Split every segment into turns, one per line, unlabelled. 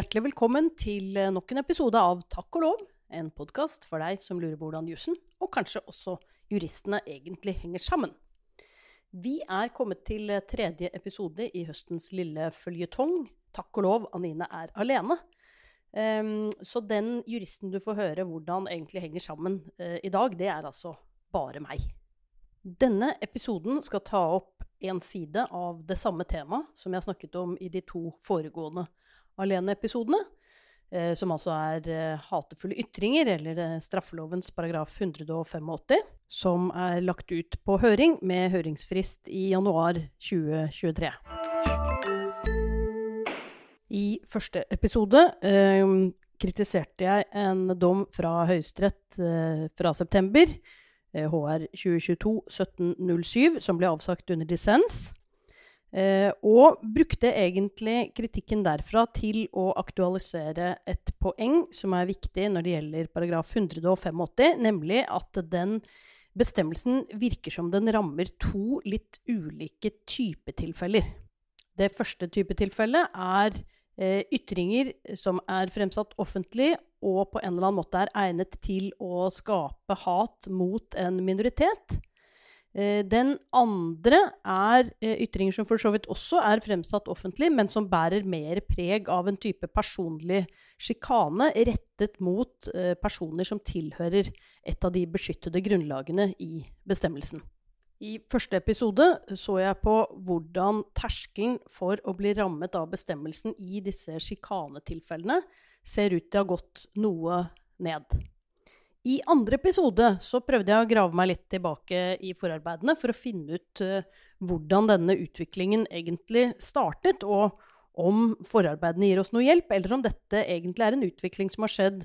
hjertelig velkommen til eh, nok en episode av Takk og lov, en podkast for deg som lurer på hvordan jussen, og kanskje også juristene, egentlig henger sammen. Vi er kommet til eh, tredje episode i høstens lille føljetong. Takk og lov, Anine er alene. Um, så den juristen du får høre hvordan egentlig henger sammen uh, i dag, det er altså bare meg. Denne episoden skal ta opp en side av det samme temaet som jeg snakket om i de to foregående Alene-episodene. Eh, som altså er eh, hatefulle ytringer, eller eh, straffelovens paragraf 185, som er lagt ut på høring med høringsfrist i januar 2023. I første episode eh, kritiserte jeg en dom fra Høyesterett eh, fra september HR 2022-1707, som ble avsagt under dissens. Eh, og brukte egentlig kritikken derfra til å aktualisere et poeng som er viktig når det gjelder paragraf 185, nemlig at den bestemmelsen virker som den rammer to litt ulike typetilfeller. Det første typetilfellet er eh, ytringer som er fremsatt offentlig og på en eller annen måte er egnet til å skape hat mot en minoritet. Eh, den andre er eh, ytringer som for så vidt også er fremsatt offentlig, men som bærer mer preg av en type personlig sjikane rettet mot eh, personer som tilhører et av de beskyttede grunnlagene i bestemmelsen. I første episode så jeg på hvordan terskelen for å bli rammet av bestemmelsen i disse sjikanetilfellene ser ut til å ha gått noe ned. I andre episode så prøvde jeg å grave meg litt tilbake i forarbeidene for å finne ut uh, hvordan denne utviklingen egentlig startet, og om forarbeidene gir oss noe hjelp, eller om dette egentlig er en utvikling som har skjedd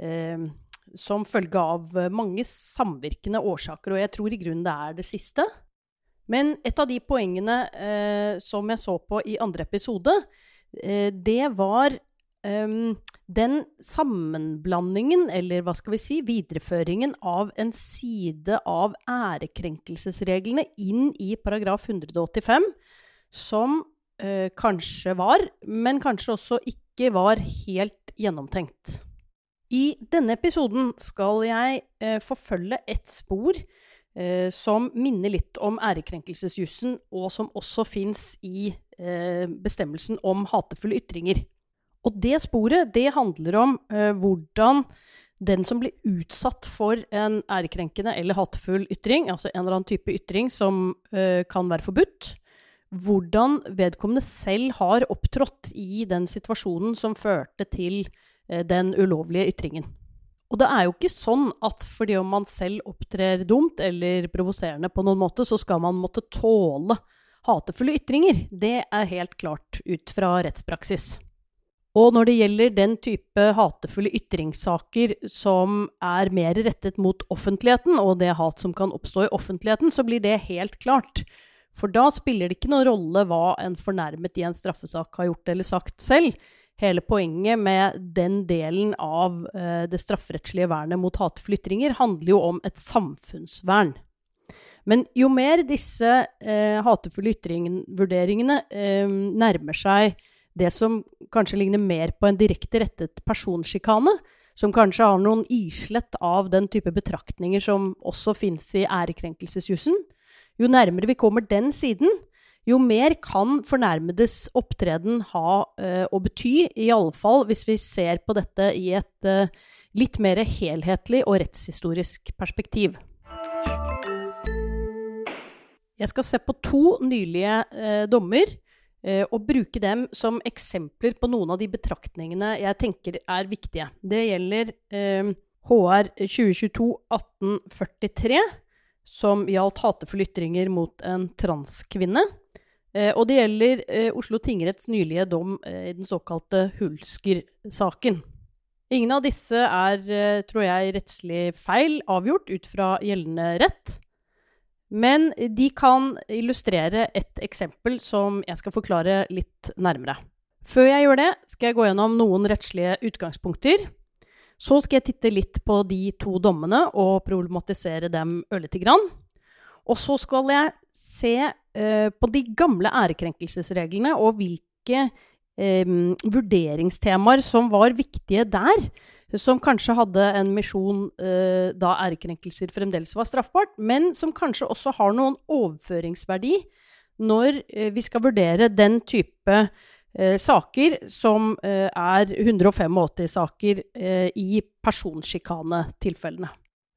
eh, som følge av mange samvirkende årsaker. Og jeg tror i grunnen det er det siste. Men et av de poengene eh, som jeg så på i andre episode, det var um, den sammenblandingen, eller hva skal vi si, videreføringen av en side av ærekrenkelsesreglene inn i paragraf 185, som uh, kanskje var, men kanskje også ikke var helt gjennomtenkt. I denne episoden skal jeg uh, forfølge et spor uh, som minner litt om ærekrenkelsesjussen, og som også fins i bestemmelsen om hatefulle ytringer. Og det sporet, det handler om uh, hvordan den som blir utsatt for en ærekrenkende eller hatefull ytring, altså en eller annen type ytring som uh, kan være forbudt, hvordan vedkommende selv har opptrådt i den situasjonen som førte til uh, den ulovlige ytringen. Og det er jo ikke sånn at fordi om man selv opptrer dumt eller provoserende på noen måte, så skal man måtte tåle hatefulle ytringer. Det er helt klart ut fra rettspraksis. Og når det gjelder den type hatefulle ytringssaker som er mer rettet mot offentligheten, og det hat som kan oppstå i offentligheten, så blir det helt klart. For da spiller det ikke noen rolle hva en fornærmet i en straffesak har gjort eller sagt selv. Hele poenget med den delen av uh, det strafferettslige vernet mot hatefulle ytringer handler jo om et samfunnsvern. Men jo mer disse eh, hatefulle ytringvurderingene eh, nærmer seg det som kanskje ligner mer på en direkte rettet personsjikane, som kanskje har noen islett av den type betraktninger som også fins i ærekrenkelsesjussen, jo nærmere vi kommer den siden, jo mer kan fornærmedes opptreden ha uh, å bety, i alle fall hvis vi ser på dette i et uh, litt mer helhetlig og rettshistorisk perspektiv. Jeg skal se på to nylige uh, dommer og bruke dem som eksempler på noen av de betraktningene jeg tenker er viktige. Det gjelder eh, HR 2022-1843, som gjaldt hatefulle ytringer mot en transkvinne. Eh, og det gjelder eh, Oslo tingretts nylige dom eh, i den såkalte Hulsker-saken. Ingen av disse er, eh, tror jeg, rettslig feil avgjort ut fra gjeldende rett. Men de kan illustrere et eksempel som jeg skal forklare litt nærmere. Før jeg gjør det, skal jeg gå gjennom noen rettslige utgangspunkter. Så skal jeg titte litt på de to dommene og problematisere dem ørlite grann. Og så skal jeg se uh, på de gamle ærekrenkelsesreglene og hvilke eh, vurderingstemaer som var viktige der. Som kanskje hadde en misjon eh, da ærekrenkelser fremdeles var straffbart, men som kanskje også har noen overføringsverdi når eh, vi skal vurdere den type eh, saker som eh, er 185 saker eh, i personsjikanetilfellene.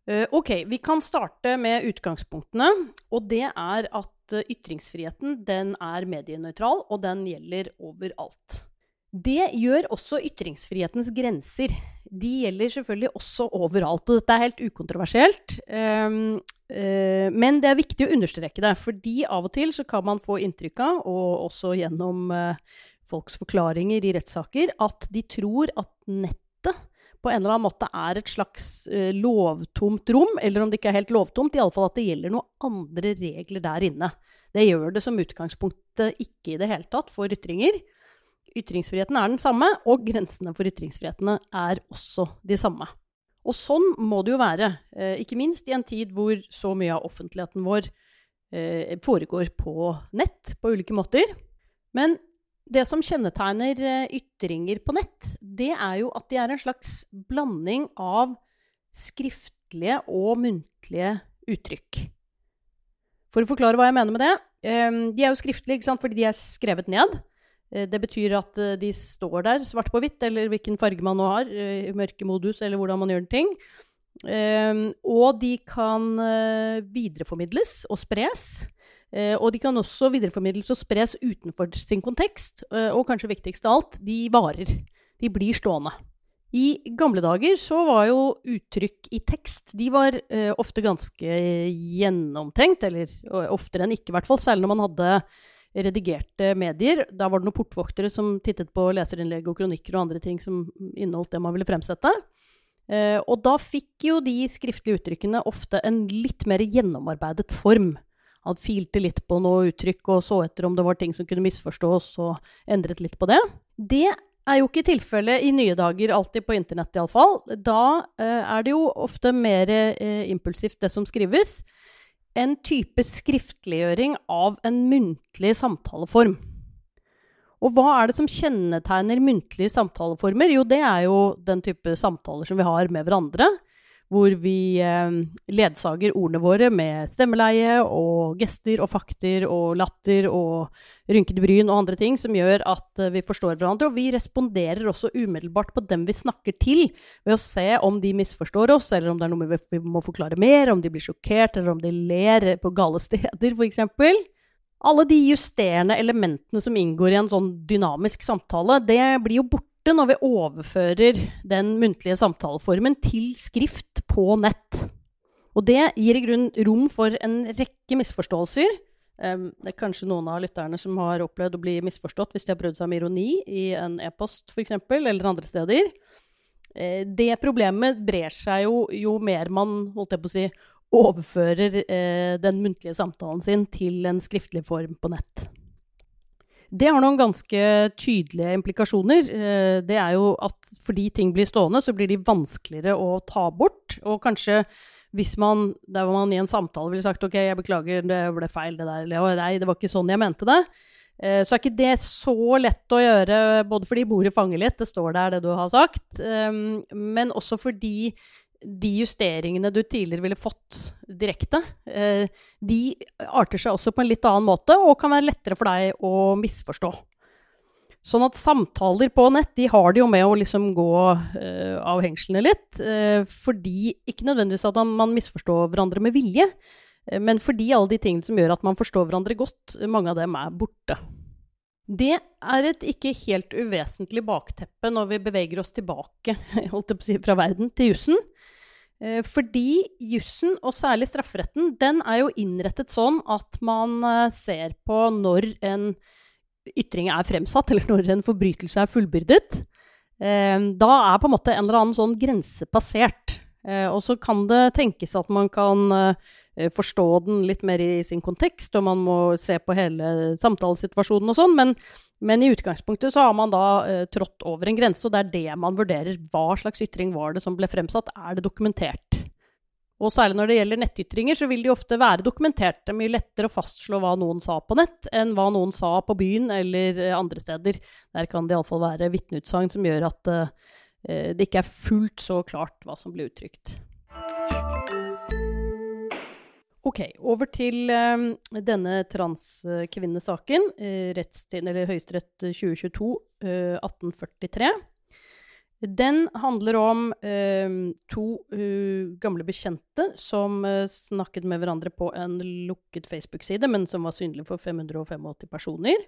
Eh, ok, vi kan starte med utgangspunktene. Og det er at ytringsfriheten den er medienøytral, og den gjelder overalt. Det gjør også ytringsfrihetens grenser. De gjelder selvfølgelig også overalt. Og dette er helt ukontroversielt. Um, uh, men det er viktig å understreke det, fordi av og til så kan man få inntrykk av, og også gjennom uh, folks forklaringer i rettssaker, at de tror at nettet på en eller annen måte er et slags uh, lovtomt rom, eller om det ikke er helt lovtomt, iallfall at det gjelder noen andre regler der inne. Det gjør det som utgangspunktet ikke i det hele tatt for ytringer. Ytringsfriheten er den samme, og grensene for ytringsfrihetene er også de samme. Og sånn må det jo være, eh, ikke minst i en tid hvor så mye av offentligheten vår eh, foregår på nett på ulike måter. Men det som kjennetegner eh, ytringer på nett, det er jo at de er en slags blanding av skriftlige og muntlige uttrykk. For å forklare hva jeg mener med det. De er jo skriftlige fordi de er skrevet ned. Eh, det betyr at eh, de står der svart på hvitt, eller hvilken farge man nå har, eh, i mørkemodus, eller hvordan man gjør ting. Og de kan videreformidles og spres. Og de kan også videreformidles og spres utenfor sin kontekst. Og kanskje viktigst av alt, de varer. De blir stående. I gamle dager så var jo uttrykk i tekst de var ofte ganske gjennomtenkt, eller oftere enn ikke, i hvert fall. Særlig når man hadde redigerte medier. Da var det noen portvoktere som tittet på leserinnlegg og kronikker og andre ting som inneholdt det man ville fremsette. Eh, og da fikk jo de skriftlige uttrykkene ofte en litt mer gjennomarbeidet form. Han filte litt på noe uttrykk og så etter om det var ting som kunne misforstås, og endret litt på det. Det er jo ikke tilfellet i nye dager, alltid på internett iallfall. Da eh, er det jo ofte mer eh, impulsivt, det som skrives en type skriftliggjøring av en muntlig samtaleform. Og hva er det som kjennetegner muntlige samtaleformer? Jo, det er jo den type samtaler som vi har med hverandre hvor vi eh, ledsager ordene våre med stemmeleie og gester og fakter og latter og rynkede bryn og andre ting som gjør at eh, vi forstår hverandre. Og vi responderer også umiddelbart på dem vi snakker til, ved å se om de misforstår oss, eller om det er noe vi må forklare mer, om de blir sjokkert, eller om de ler på gale steder, f.eks. Alle de justerende elementene som inngår i en sånn dynamisk samtale, det blir jo borte borte når vi overfører den muntlige samtaleformen til skrift på nett. Og det gir i grunn rom for en rekke misforståelser. Um, det er kanskje noen av lytterne som har opplevd å bli misforstått hvis de har prøvd seg med ironi i en e-post f.eks., eller andre steder. Uh, det problemet brer seg jo jo mer man holdt jeg på å si, overfører uh, den muntlige samtalen sin til en skriftlig form på nett. Det har noen ganske tydelige implikasjoner. Eh, det er jo at fordi ting blir stående, så blir de vanskeligere å ta bort. Og kanskje hvis man der var man i en samtale ville sagt OK, jeg beklager, det ble feil, det der. Eller nei, det var ikke sånn jeg mente det. Eh, så er ikke det så lett å gjøre, både fordi bordet fanger litt, det står der, det du har sagt, eh, men også fordi de justeringene du tidligere ville fått direkte, eh, de arter seg også på en litt annen måte og kan være lettere for deg å misforstå. Sånn at samtaler på nett de har det jo med å liksom gå uh, av hengslene litt. Uh, fordi Ikke nødvendigvis at man, misforstår hverandre med vilje, men fordi alle de tingene som gjør at man forstår hverandre godt, mange av dem er borte. Det er et ikke helt uvesentlig bakteppe når vi beveger oss tilbake si, fra verden til jussen. Eh, fordi jussen, og særlig strafferetten, den er jo innrettet sånn at man eh, ser på når en ytring er fremsatt, eller når en forbrytelse er fullbyrdet. Eh, da er på en måte en eller annen sånn grense passert. Og så kan det tenkes at man kan forstå den litt mer i sin kontekst, og man må se på hele samtalesituasjonen og sånn, men men i utgangspunktet så har man da eh, trådt over en grense, og det er det man vurderer. Hva slags ytring var det som ble fremsatt? Er det dokumentert? Og særlig når det gjelder nettytringer, så vil de ofte være dokumentert. Det er mye lettere å fastslå hva noen sa på nett, enn hva noen sa på byen eller eh, andre steder. Der kan det iallfall være vitneutsagn som gjør at uh, det ikke er fullt så klart hva som ble uttrykt. Ok, over til um, denne transkvinnesaken. Uh, Høyesterett 2022, uh, 1843. Den handler om uh, to gamle bekjente som snakket med hverandre på en lukket Facebook-side, men som var synlig for 585 personer.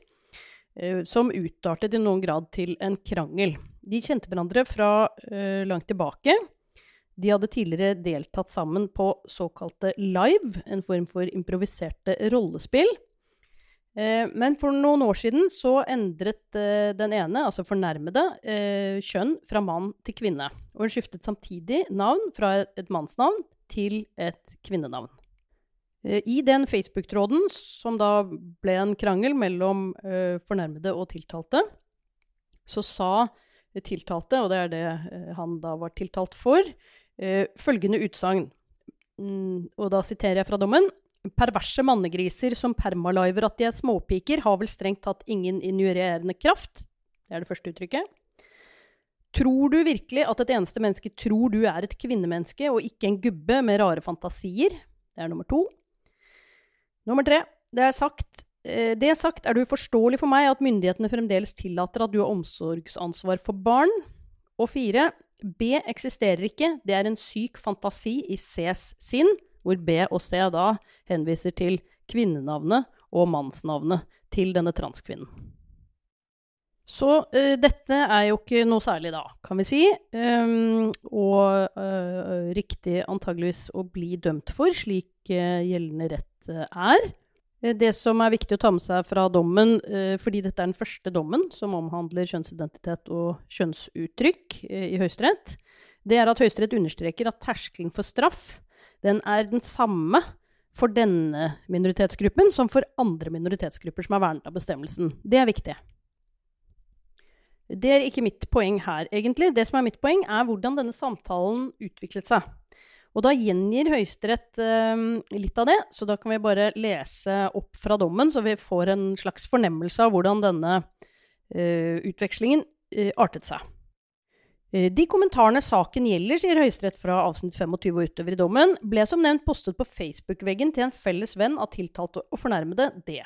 som utartet i noen grad til en krangel. De kjente hverandre fra langt tilbake. De hadde tidligere deltatt sammen på såkalte live, en form for improviserte rollespill. Eh, men for noen år siden så endret eh, den ene, altså fornærmede, eh, kjønn fra mann til kvinne. Og hun skiftet samtidig navn fra et, mannsnavn til et kvinnenavn. I den Facebook-tråden, som da ble en krangel mellom fornærmede og tiltalte, så sa tiltalte, og det er det han da var tiltalt for, uh, følgende utsagn, mm, og da siterer jeg fra dommen. Perverse mannegriser som permaliver at de er småpiker, har vel strengt tatt ingen injurerende kraft. Det er det første uttrykket. Tror du virkelig at et eneste menneske tror du er et kvinnemenneske, og ikke en gubbe med rare fantasier? Det er nummer to. Nummer tre. Det er sagt Det det sagt er det uforståelig for meg at myndighetene fremdeles tillater at du har omsorgsansvar for barn. Og fire, B eksisterer ikke, det er en syk fantasi i Cs sinn, hvor B og C da henviser til kvinnenavnet og mannsnavnet til denne transkvinnen. Så uh, dette er jo ikke noe særlig, da, kan vi si. Um, og uh, riktig antageligvis å bli dømt for, slik uh, gjeldende rett er. Eh, det som er viktig å ta med seg fra dommen, eh, fordi dette er den første dommen som omhandler kjønnsidentitet og kjønnsuttrykk eh, i Høyesterett, det er at Høyesterett understreker at terskelen for straff den er den samme for denne minoritetsgruppen som for andre minoritetsgrupper som er vernet av bestemmelsen. Det er viktig. Det er ikke mitt poeng her, egentlig. Det som er mitt poeng, er hvordan denne samtalen utviklet seg. Og da gjengir Høyesterett eh, litt av det, så da kan vi bare lese opp fra dommen, så vi får en slags fornemmelse av hvordan denne eh, utvekslingen eh, artet seg. Eh, de kommentarene saken gjelder, sier Høyesterett fra avsnitt 25 og utover i dommen, ble som nevnt postet på Facebook-veggen til en felles venn av tiltalte og fornærmede, D.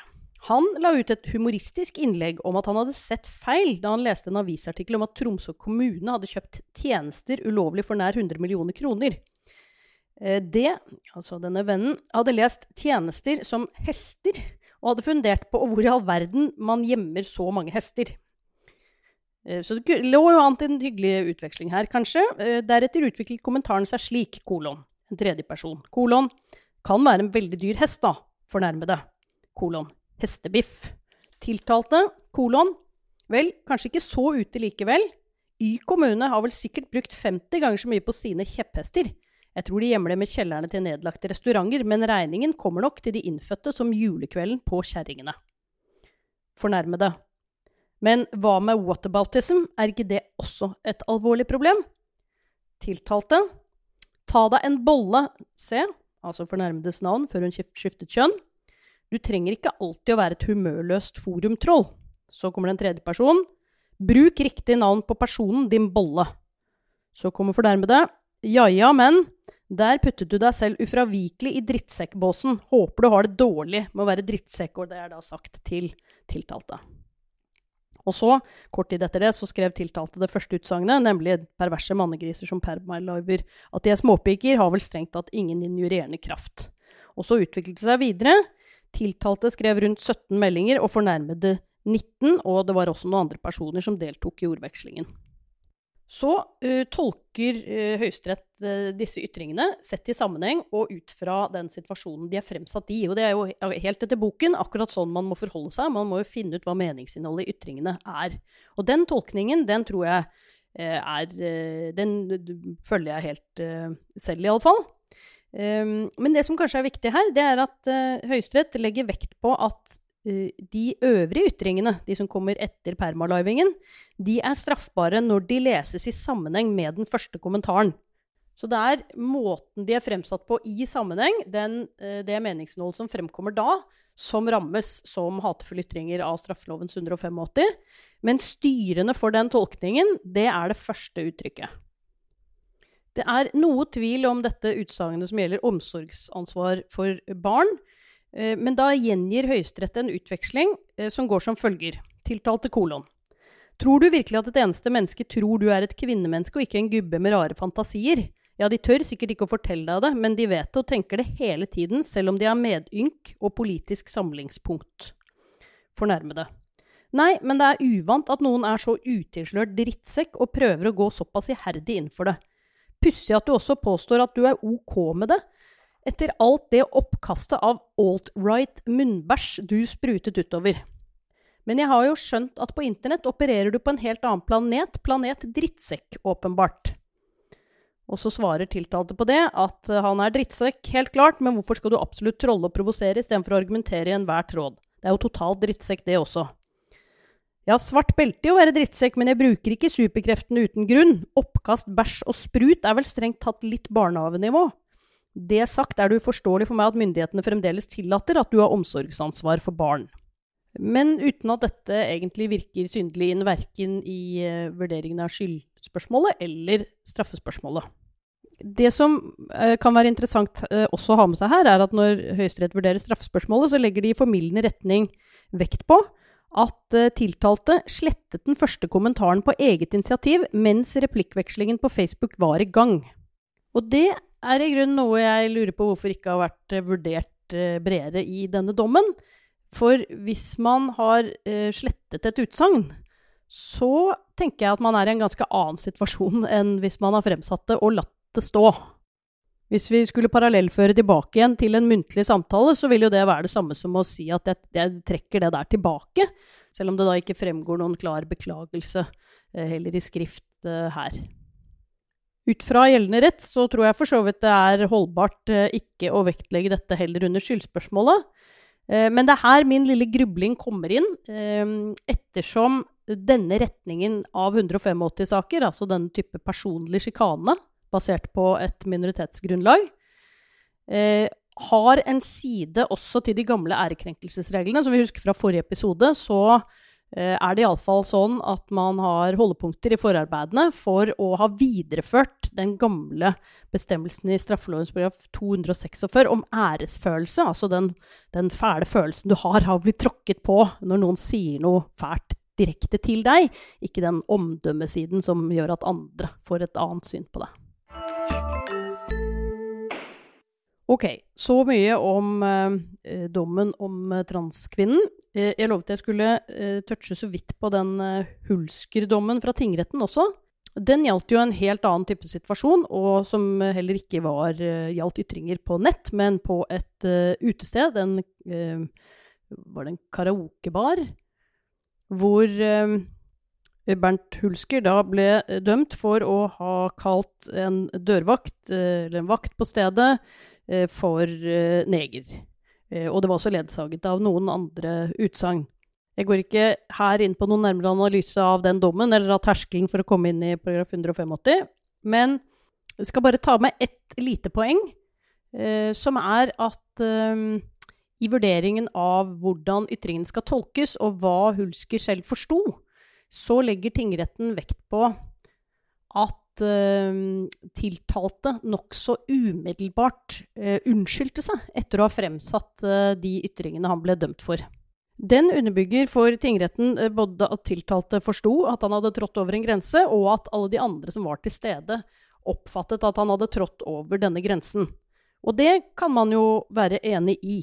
Han la ut et humoristisk innlegg om at han hadde sett feil da han leste en avisartikkel om at Tromsø kommune hadde kjøpt tjenester ulovlig for nær 100 millioner kroner. Eh, det, altså denne vennen, hadde lest tjenester som hester, og hadde fundert på hvor i all verden man gjemmer så mange hester. Eh, så det lå jo an til en hyggelig utveksling her, kanskje. Eh, deretter utviklet kommentaren seg slik, kolon, en tredje person, kolon, kan være en veldig dyr hest, da, fornærmede, kolon, hestebiff. Tiltalte, kolon, vel, kanskje ikke så ute likevel. Y kommune har vel sikkert brukt 50 ganger så mye på sine kjepphester jeg tror de gjemmer det med kjellerne til nedlagte restauranter, men regningen kommer nok til de innfødte som julekvelden på kjerringene. Fornærmede. Men hva med whataboutism, er ikke det også et alvorlig problem? Tiltalte. Ta deg en bolle, se, altså fornærmedes navn, før hun skiftet kjønn. Du trenger ikke alltid å være et humørløst forumtroll. Så kommer den tredje personen. Bruk riktig navn på personen, din bolle. Så kommer fornærmede. Ja ja, men der puttet du deg selv ufravikelig i drittsekkbåsen. Håper du har det dårlig med å være drittsekk, og det er da sagt til tiltalte. Og så, kort tid etter det, så skrev tiltalte det første utsagnet, nemlig perverse mannegriser som permaliver. At de er småpiker, har vel strengt tatt ingen injurerende kraft. Og så utviklet det seg videre. Tiltalte skrev rundt 17 meldinger og fornærmede 19, og det var også noen andre personer som deltok i ordvekslingen. Så uh, tolker uh, Høyesterett uh, disse ytringene sett i sammenheng og ut fra den situasjonen de er fremsatt i. Og det er jo helt etter boken akkurat sånn man må forholde seg. Man må jo finne ut hva meningsinnholdet i ytringene er. Og den tolkningen, den tror jeg er Den følger jeg helt selv, iallfall. Um, men det som kanskje er viktig her, det er at Høyesterett legger vekt på at de øvrige ytringene, de som kommer etter permalivingen, de er straffbare når de leses i sammenheng med den første kommentaren. Så det er måten de er fremsatt på i sammenheng, den, eh, det meningsinnholdet som fremkommer da, som rammes som hatefulle ytringer av straffelovens 185. Men styrende for den tolkningen, det er det første uttrykket. Det er noe tvil om dette utsagnet som gjelder omsorgsansvar for barn. Eh, men da gjengir Høyesterett en utveksling eh, som går som følger. Tiltalte kolon. Tror du virkelig at et eneste menneske tror du er et kvinnemenneske og ikke en gubbe med rare fantasier? Ja, de tør sikkert ikke å fortelle deg det, men de vet det og tenker det hele tiden, selv om de har medynk og politisk samlingspunkt. Fornærmede. Nei, men det er uvant at noen er så utilslørt drittsekk og prøver å gå såpass iherdig inn for det. Pussig at du også påstår at du er ok med det, etter alt det oppkastet av alt-right munnbæsj du sprutet utover. Men jeg har jo skjønt at på internett opererer du på en helt annen planet, planet drittsekk, åpenbart. Og så svarer tiltalte på det at han er drittsekk, helt klart, men hvorfor skal du absolutt trolle og provosere istedenfor å argumentere i enhver tråd? Det er jo totalt drittsekk, det også. Jeg har svart belte i å være drittsekk, men jeg bruker ikke superkreftene uten grunn. Oppkast, bæsj og sprut er vel strengt tatt litt barnehavenivå. Det sagt er det uforståelig for meg at myndighetene fremdeles tillater at du har omsorgsansvar for barn. Men uten at dette egentlig virker syndelig inn verken i uh, vurderingen av skyldspørsmålet eller straffespørsmålet. Det som uh, kan være interessant uh, også å ha med seg her, er at når Høyesterett vurderer straffespørsmålet, så legger de i formildende retning vekt på at tiltalte slettet den første kommentaren på eget initiativ mens replikkvekslingen på Facebook var i gang. Og det er i grunnen noe jeg lurer på hvorfor ikke har vært vurdert bredere i denne dommen. For hvis man har uh, slettet et utsagn, så tenker jeg at man er i en ganske annen situasjon enn hvis man har fremsatt det og latt det stå. Hvis vi skulle parallellføre tilbake igjen til en muntlig samtale, så vil jo det være det samme som å si at jeg, jeg trekker det der tilbake, selv om det da ikke fremgår noen klar beklagelse heller i skrift her. Ut fra gjeldende rett så tror jeg for så vidt det er holdbart ikke å vektlegge dette heller under skyldspørsmålet. Eh, men det er her min lille grubling kommer inn, eh, ettersom denne retningen av 185 saker, altså denne type personlig sjikane basert på et minoritetsgrunnlag, eh, har en side også til de gamle ærekrenkelsesreglene. Som vi husker fra forrige episode, så Eh, er det iallfall sånn at man har holdepunkter i forarbeidene for å ha videreført den gamle bestemmelsen i straffelovens paragraf 246 om æresfølelse, altså den, den fæle følelsen du har av å bli tråkket på når noen sier noe fælt direkte til deg, ikke den omdømmesiden som gjør at andre får et annet syn på det. Ok, så mye om eh, dommen om eh, transkvinnen. Eh, jeg lovet jeg skulle eh, touche så vidt på den eh, Hulsker-dommen fra tingretten også. Den gjaldt jo en helt annen type situasjon, og som heller ikke var, gjaldt ytringer på nett, men på et utested. En, var det en karaokebar? Hvor Bernt Hulsker da ble dømt for å ha kalt en dørvakt, eller en vakt på stedet, for eh, neger. Eh, og det var også ledsaget av noen andre utsagn. Jeg går ikke her inn på noen nærmere analyse av den dommen, eller av terskelen for å komme inn i paragraf 185, men jeg skal bare ta med ett lite poeng, eh, som er at eh, i vurderingen av hvordan ytringen skal tolkes, og hva Hulsker selv forsto, så legger tingretten vekt på at tiltalte nokså umiddelbart uh, unnskyldte seg etter å ha fremsatt uh, de ytringene han ble dømt for. Den underbygger for tingretten både at tiltalte forsto at han hadde trådt over en grense, og at alle de andre som var til stede, oppfattet at han hadde trådt over denne grensen. Og det kan man jo være enig i.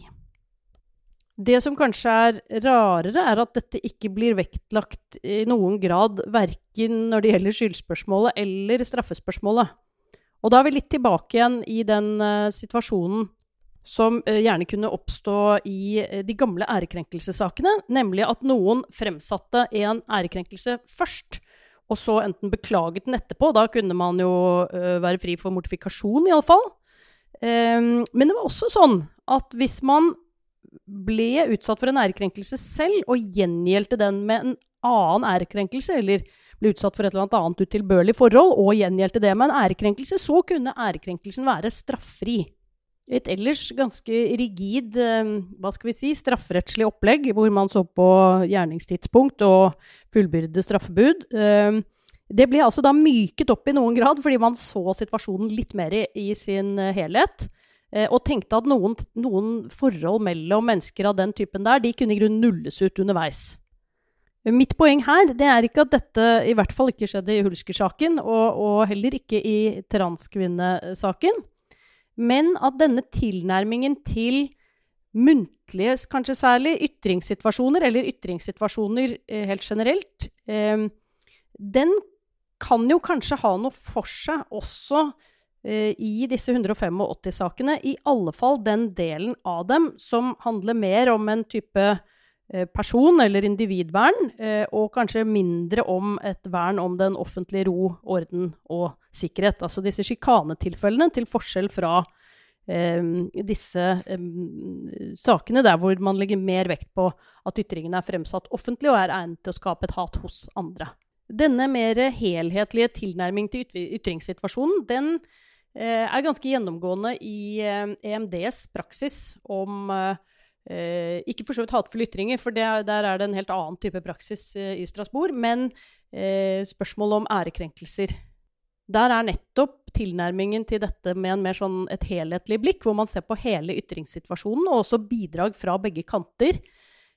Det som kanskje er rarere, er at dette ikke blir vektlagt i noen grad verken når det gjelder skyldspørsmålet eller straffespørsmålet. Og da er vi litt tilbake igjen i den uh, situasjonen som uh, gjerne kunne oppstå i uh, de gamle ærekrenkelsessakene, nemlig at noen fremsatte en ærekrenkelse først, og så enten beklaget den etterpå. Da kunne man jo være fri for mortifikasjon, iallfall. Um, men det var også sånn at hvis man ble utsatt for en ærekrenkelse selv og gjengjeldte den med en annen ærekrenkelse, eller ble utsatt for et eller annet utilbørlig forhold, og gjengjeldte det med en ærekrenkelse, så kunne ærekrenkelsen være straffri. Et ellers ganske rigid eh, hva skal vi si, strafferettslig opplegg, hvor man så på gjerningstidspunkt og fullbyrde straffebud. Eh, det ble altså da myket opp i noen grad, fordi man så situasjonen litt mer i sin helhet. Eh, og tenkte at noen, noen, forhold mellom mennesker av den typen der, de kunne i grunnen nulles ut underveis. Mitt poeng her det er ikke at dette i hvert fall ikke skjedde i Hulsker-saken, og, og, heller ikke i transkvinnesaken, men at denne tilnærmingen til muntlige, kanskje særlig, ytringssituasjoner, eller ytringssituasjoner eh, helt generelt, eh, den kan jo kanskje ha noe for seg også i disse 185-sakene, i alle fall den delen av dem som handler mer om en type eh, person- eller individvern, eh, og kanskje mindre om et vern om den offentlige ro, orden og sikkerhet. Altså disse sjikanetilfellene, til forskjell fra disse sakene der hvor man legger mer vekt på at ytringene er fremsatt offentlig og er egnet til å skape et hat hos andre. Denne mer helhetlige tilnærming til ytringssituasjonen, den Eh, er ganske gjennomgående i EMDs eh, e praksis om eh, ikke for så vidt hatefulle ytringer, for det, der er det en helt annen type praksis i Strasbourg, men spørsmålet om ærekrenkelser. Der er nettopp tilnærmingen til dette med mer sånn et helhetlig blikk, hvor man ser på hele ytringssituasjonen, og også bidrag fra begge kanter,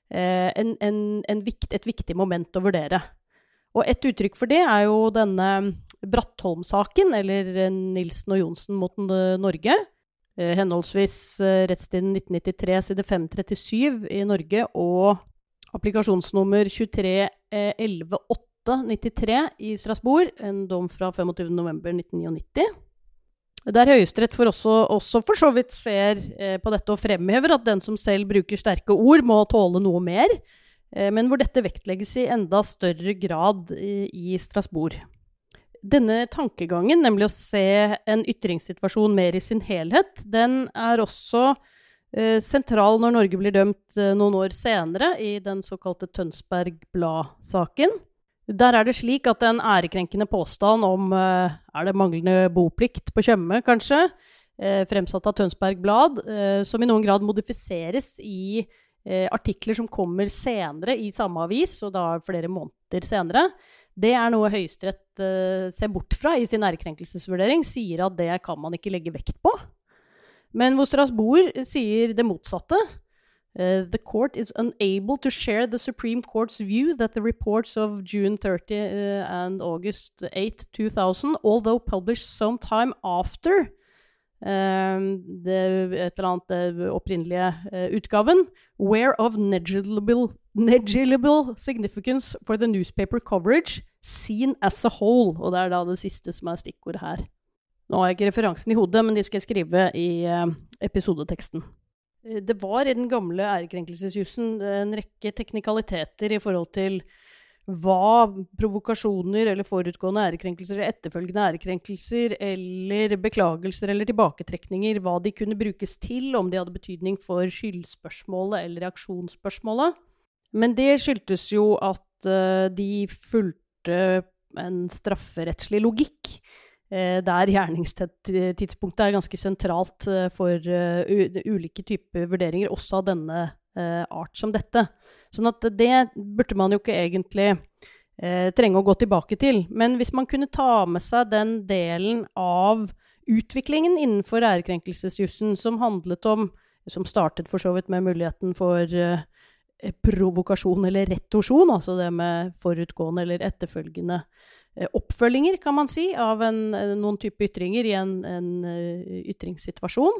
en, en, en vikt, et viktig moment å vurdere. Og et uttrykk for det er jo denne Brattholm-saken, eller eh, Nilsen og Johnsen mot Norge. Eh, henholdsvis eh, rettstiden 1993 side 537 i Norge og applikasjonsnummer 23.11.893 i Strasbourg, en dom fra 25.11.1999. Der Høyesterett for også, også, for så vidt ser eh, på dette og fremhever at den som selv bruker sterke ord, må tåle noe mer, eh, men hvor dette vektlegges i enda større grad i Strasbourg denne tankegangen, nemlig å se en ytringssituasjon mer i sin helhet, den er også eh, sentral når Norge blir dømt eh, noen år senere i den såkalte Tønsberg Blad-saken. Der er det slik at en ærekrenkende påstand om eh, er det manglende boplikt på Tjøme, kanskje, fremsatt av Tønsberg Blad, som i noen grad modifiseres i artikler som kommer senere i samme avis, og da flere måneder senere, det er noe Høyesterett uh, ser bort fra i sin ærekrenkelsesvurdering, sier at det kan man ikke legge vekt på. Men hvor Strasbourg sier det motsatte. Uh, the court is unable to share the Supreme Court's view that the reports of June 30 uh, and August 8, 2000, although published some time after det, et eller annet det opprinnelige uh, utgaven, Where of negligible, significance for the newspaper coverage seen as a whole. Og det er da det siste som er stikkordet her. Nå har jeg ikke referansen i hodet, men de skal jeg skrive i uh, episodeteksten. Eh, det var i den gamle ærekrenkelsesjussen en rekke teknikaliteter i forhold til hva provokasjoner eller forutgående ærekrenkelser, etterfølgende ærekrenkelser eller beklagelser eller tilbaketrekninger, hva de kunne brukes til, om de hadde betydning for skyldspørsmålet eller reaksjonsspørsmålet. Men det skyldtes jo at uh, de fulgte en strafferettslig logikk. Eh, der gjerningstidspunktet er ganske sentralt eh, for ulike typer vurderinger, også av denne art som dette. Sånn at det burde man jo ikke egentlig uh, trenge å gå tilbake til. Men hvis man kunne ta med seg den delen av utviklingen innenfor ærekrenkelsesjussen som handlet om Som startet for så vidt med muligheten for Eh, provokasjon eller retorsjon, altså det med forutgående eller etterfølgende eh, oppfølginger, kan man si, av en, eh, noen type ytringer i en, en ytringssituasjon.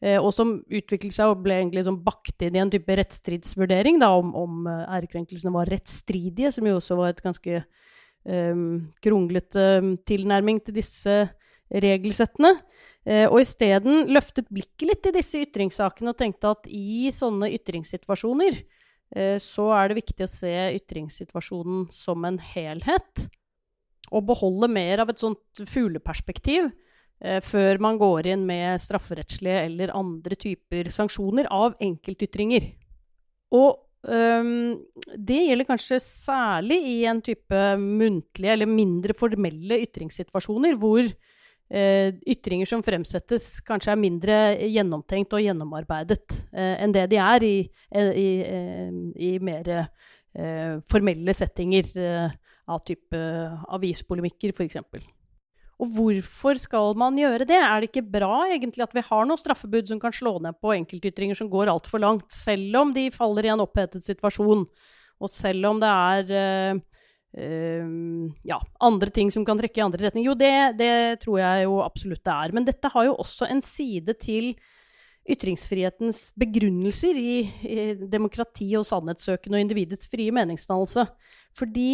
Og som utviklet seg og ble egentlig liksom bakt inn i en type rettsstridsvurdering da, om, om ærekrenkelsene var rettsstridige, som jo også var et ganske um, kronglete tilnærming til disse regelsettene. Eh, og isteden løftet blikket litt i disse ytringssakene og tenkte at i sånne ytringssituasjoner eh, så er det viktig å se ytringssituasjonen som en helhet. Og beholde mer av et sånt fugleperspektiv eh, før man går inn med strafferettslige eller andre typer sanksjoner av enkeltytringer. Og øhm, det gjelder kanskje særlig i en type muntlige eller mindre formelle ytringssituasjoner, hvor eh, ytringer som fremsettes, kanskje er mindre gjennomtenkt og gjennomarbeidet eh, enn det de er i, i, i mer eh, formelle settinger eh, av type avispolemikker, f.eks. Og hvorfor skal man gjøre det? Er det ikke bra egentlig at vi har noen straffebud som kan slå ned på enkeltytringer som går altfor langt, selv om de faller i en opphetet situasjon, og selv om det er uh, uh, ja, andre ting som kan trekke i andre retning? Jo, det, det, tror jeg jo absolutt det er. Men dette har jo også en side til ytringsfrihetens begrunnelser i, i demokrati og sannhetssøken og individets frie meningsdannelse. Fordi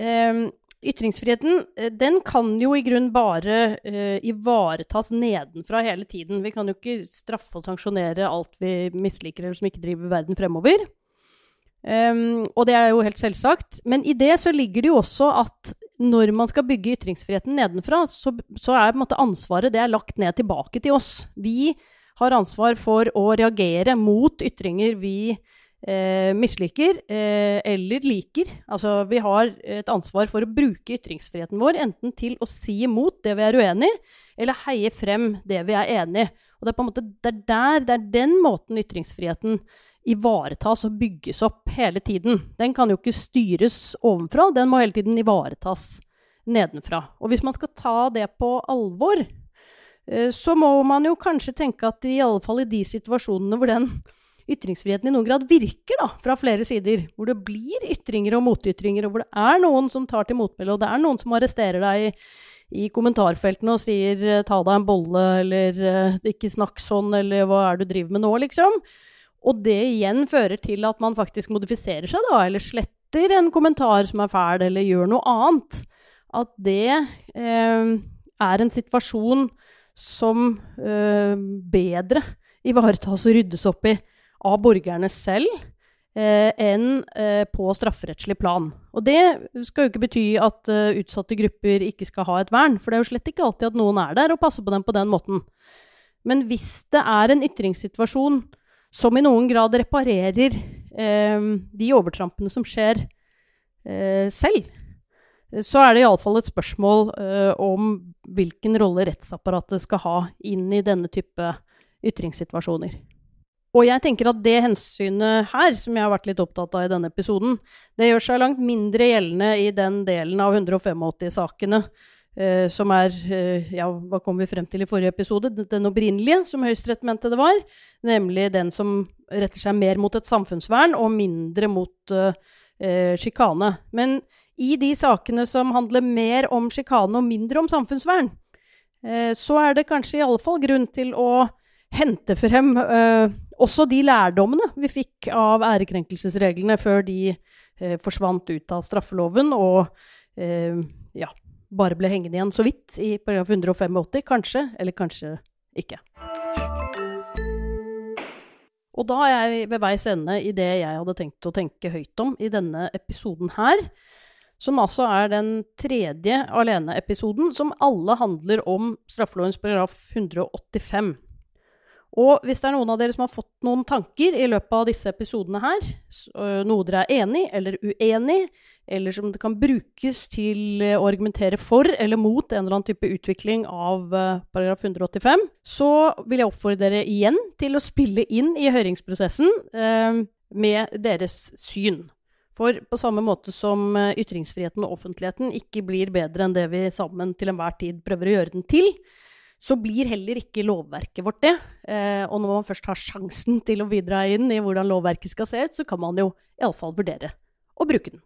um, ytringsfriheten eh, den kan jo i grunn bare uh, ivaretas nedenfra hele tiden. Vi kan jo ikke straffe og sanksjonere alt vi misliker eller som ikke driver verden fremover. Um, og det er jo helt selvsagt. Men i det så ligger det jo også at når man skal bygge ytringsfriheten nedenfra, så, så er på en måte ansvaret det er lagt ned tilbake til oss. Vi har ansvar for å reagere mot ytringer vi eh, misliker eh, eller liker. Altså, vi har et ansvar for å bruke ytringsfriheten vår enten til å si imot det vi er uenig i, eller heie frem det vi er enig i. Og det er måte det er der, det er den måten ytringsfriheten ivaretas og bygges opp hele tiden. Den kan jo ikke styres ovenfra, den må hele tiden ivaretas nedenfra. Og hvis man skal ta det på alvor, eh, så må man jo kanskje tenke at i alle fall i de situasjonene hvor den ytringsfriheten i noen grad virker da, fra flere sider. Hvor det blir ytringer og motytringer, og hvor det er noen som tar til motmæle, og det er noen som arresterer deg i, i kommentarfeltene og sier eh, 'ta deg en bolle', eller eh, 'ikke snakk sånn', eller 'hva er det du driver med nå', liksom. Og det igjen fører til at man faktisk modifiserer seg, da, eller sletter en kommentar som er fæl, eller gjør noe annet. At det eh, er en situasjon som eh, bedre ivaretas og ryddes opp i av borgerne selv eh, enn eh, på strafferettslig plan. Og det skal jo ikke bety at uh, utsatte grupper ikke skal ha et vern, for det er jo slett ikke alltid at noen er der og passer på dem på den måten. Men hvis det er en ytringssituasjon som i noen grad reparerer eh, de overtrampene som skjer eh, selv, så er det iallfall et spørsmål eh, om hvilken rolle rettsapparatet skal ha inn i denne type ytringssituasjoner. Og jeg tenker at det hensynet her, som jeg har vært litt opptatt av i denne episoden, det gjør seg langt mindre gjeldende i den delen av 185-sakene eh, som er eh, Ja, hva kom vi frem til i forrige episode? Den opprinnelige, som Høyesterett mente det var. Nemlig den som retter seg mer mot et samfunnsvern og mindre mot eh, sjikane. Men i de sakene som handler mer om sjikane og mindre om samfunnsvern, eh, så er det kanskje i alle fall grunn til å hente frem uh, også de lærdommene vi fikk av ærekrenkelsesreglene før de eh, forsvant ut av straffeloven og eh, ja, bare ble hengende igjen så vidt i paragraf 185, kanskje, eller kanskje ikke. Og da er jeg ved veis ende i det jeg hadde tenkt å tenke høyt om i denne episoden her. Som altså er den tredje aleneepisoden som alle handler om straffelovens paragraf 185. Og hvis det er noen av dere som har fått noen tanker i løpet av disse episodene her, noe dere er enig eller uenig, eller som det kan brukes til å argumentere for eller mot en eller annen type utvikling av paragraf 185, så vil jeg oppfordre dere igjen til å spille inn i høringsprosessen med deres syn. For på samme måte som ytringsfriheten og offentligheten ikke blir bedre enn det vi sammen til enhver tid prøver å gjøre den til, så blir heller ikke lovverket vårt det. Eh, og når man først har sjansen til å bidra inn i hvordan lovverket skal se ut, så kan man jo iallfall vurdere å bruke den.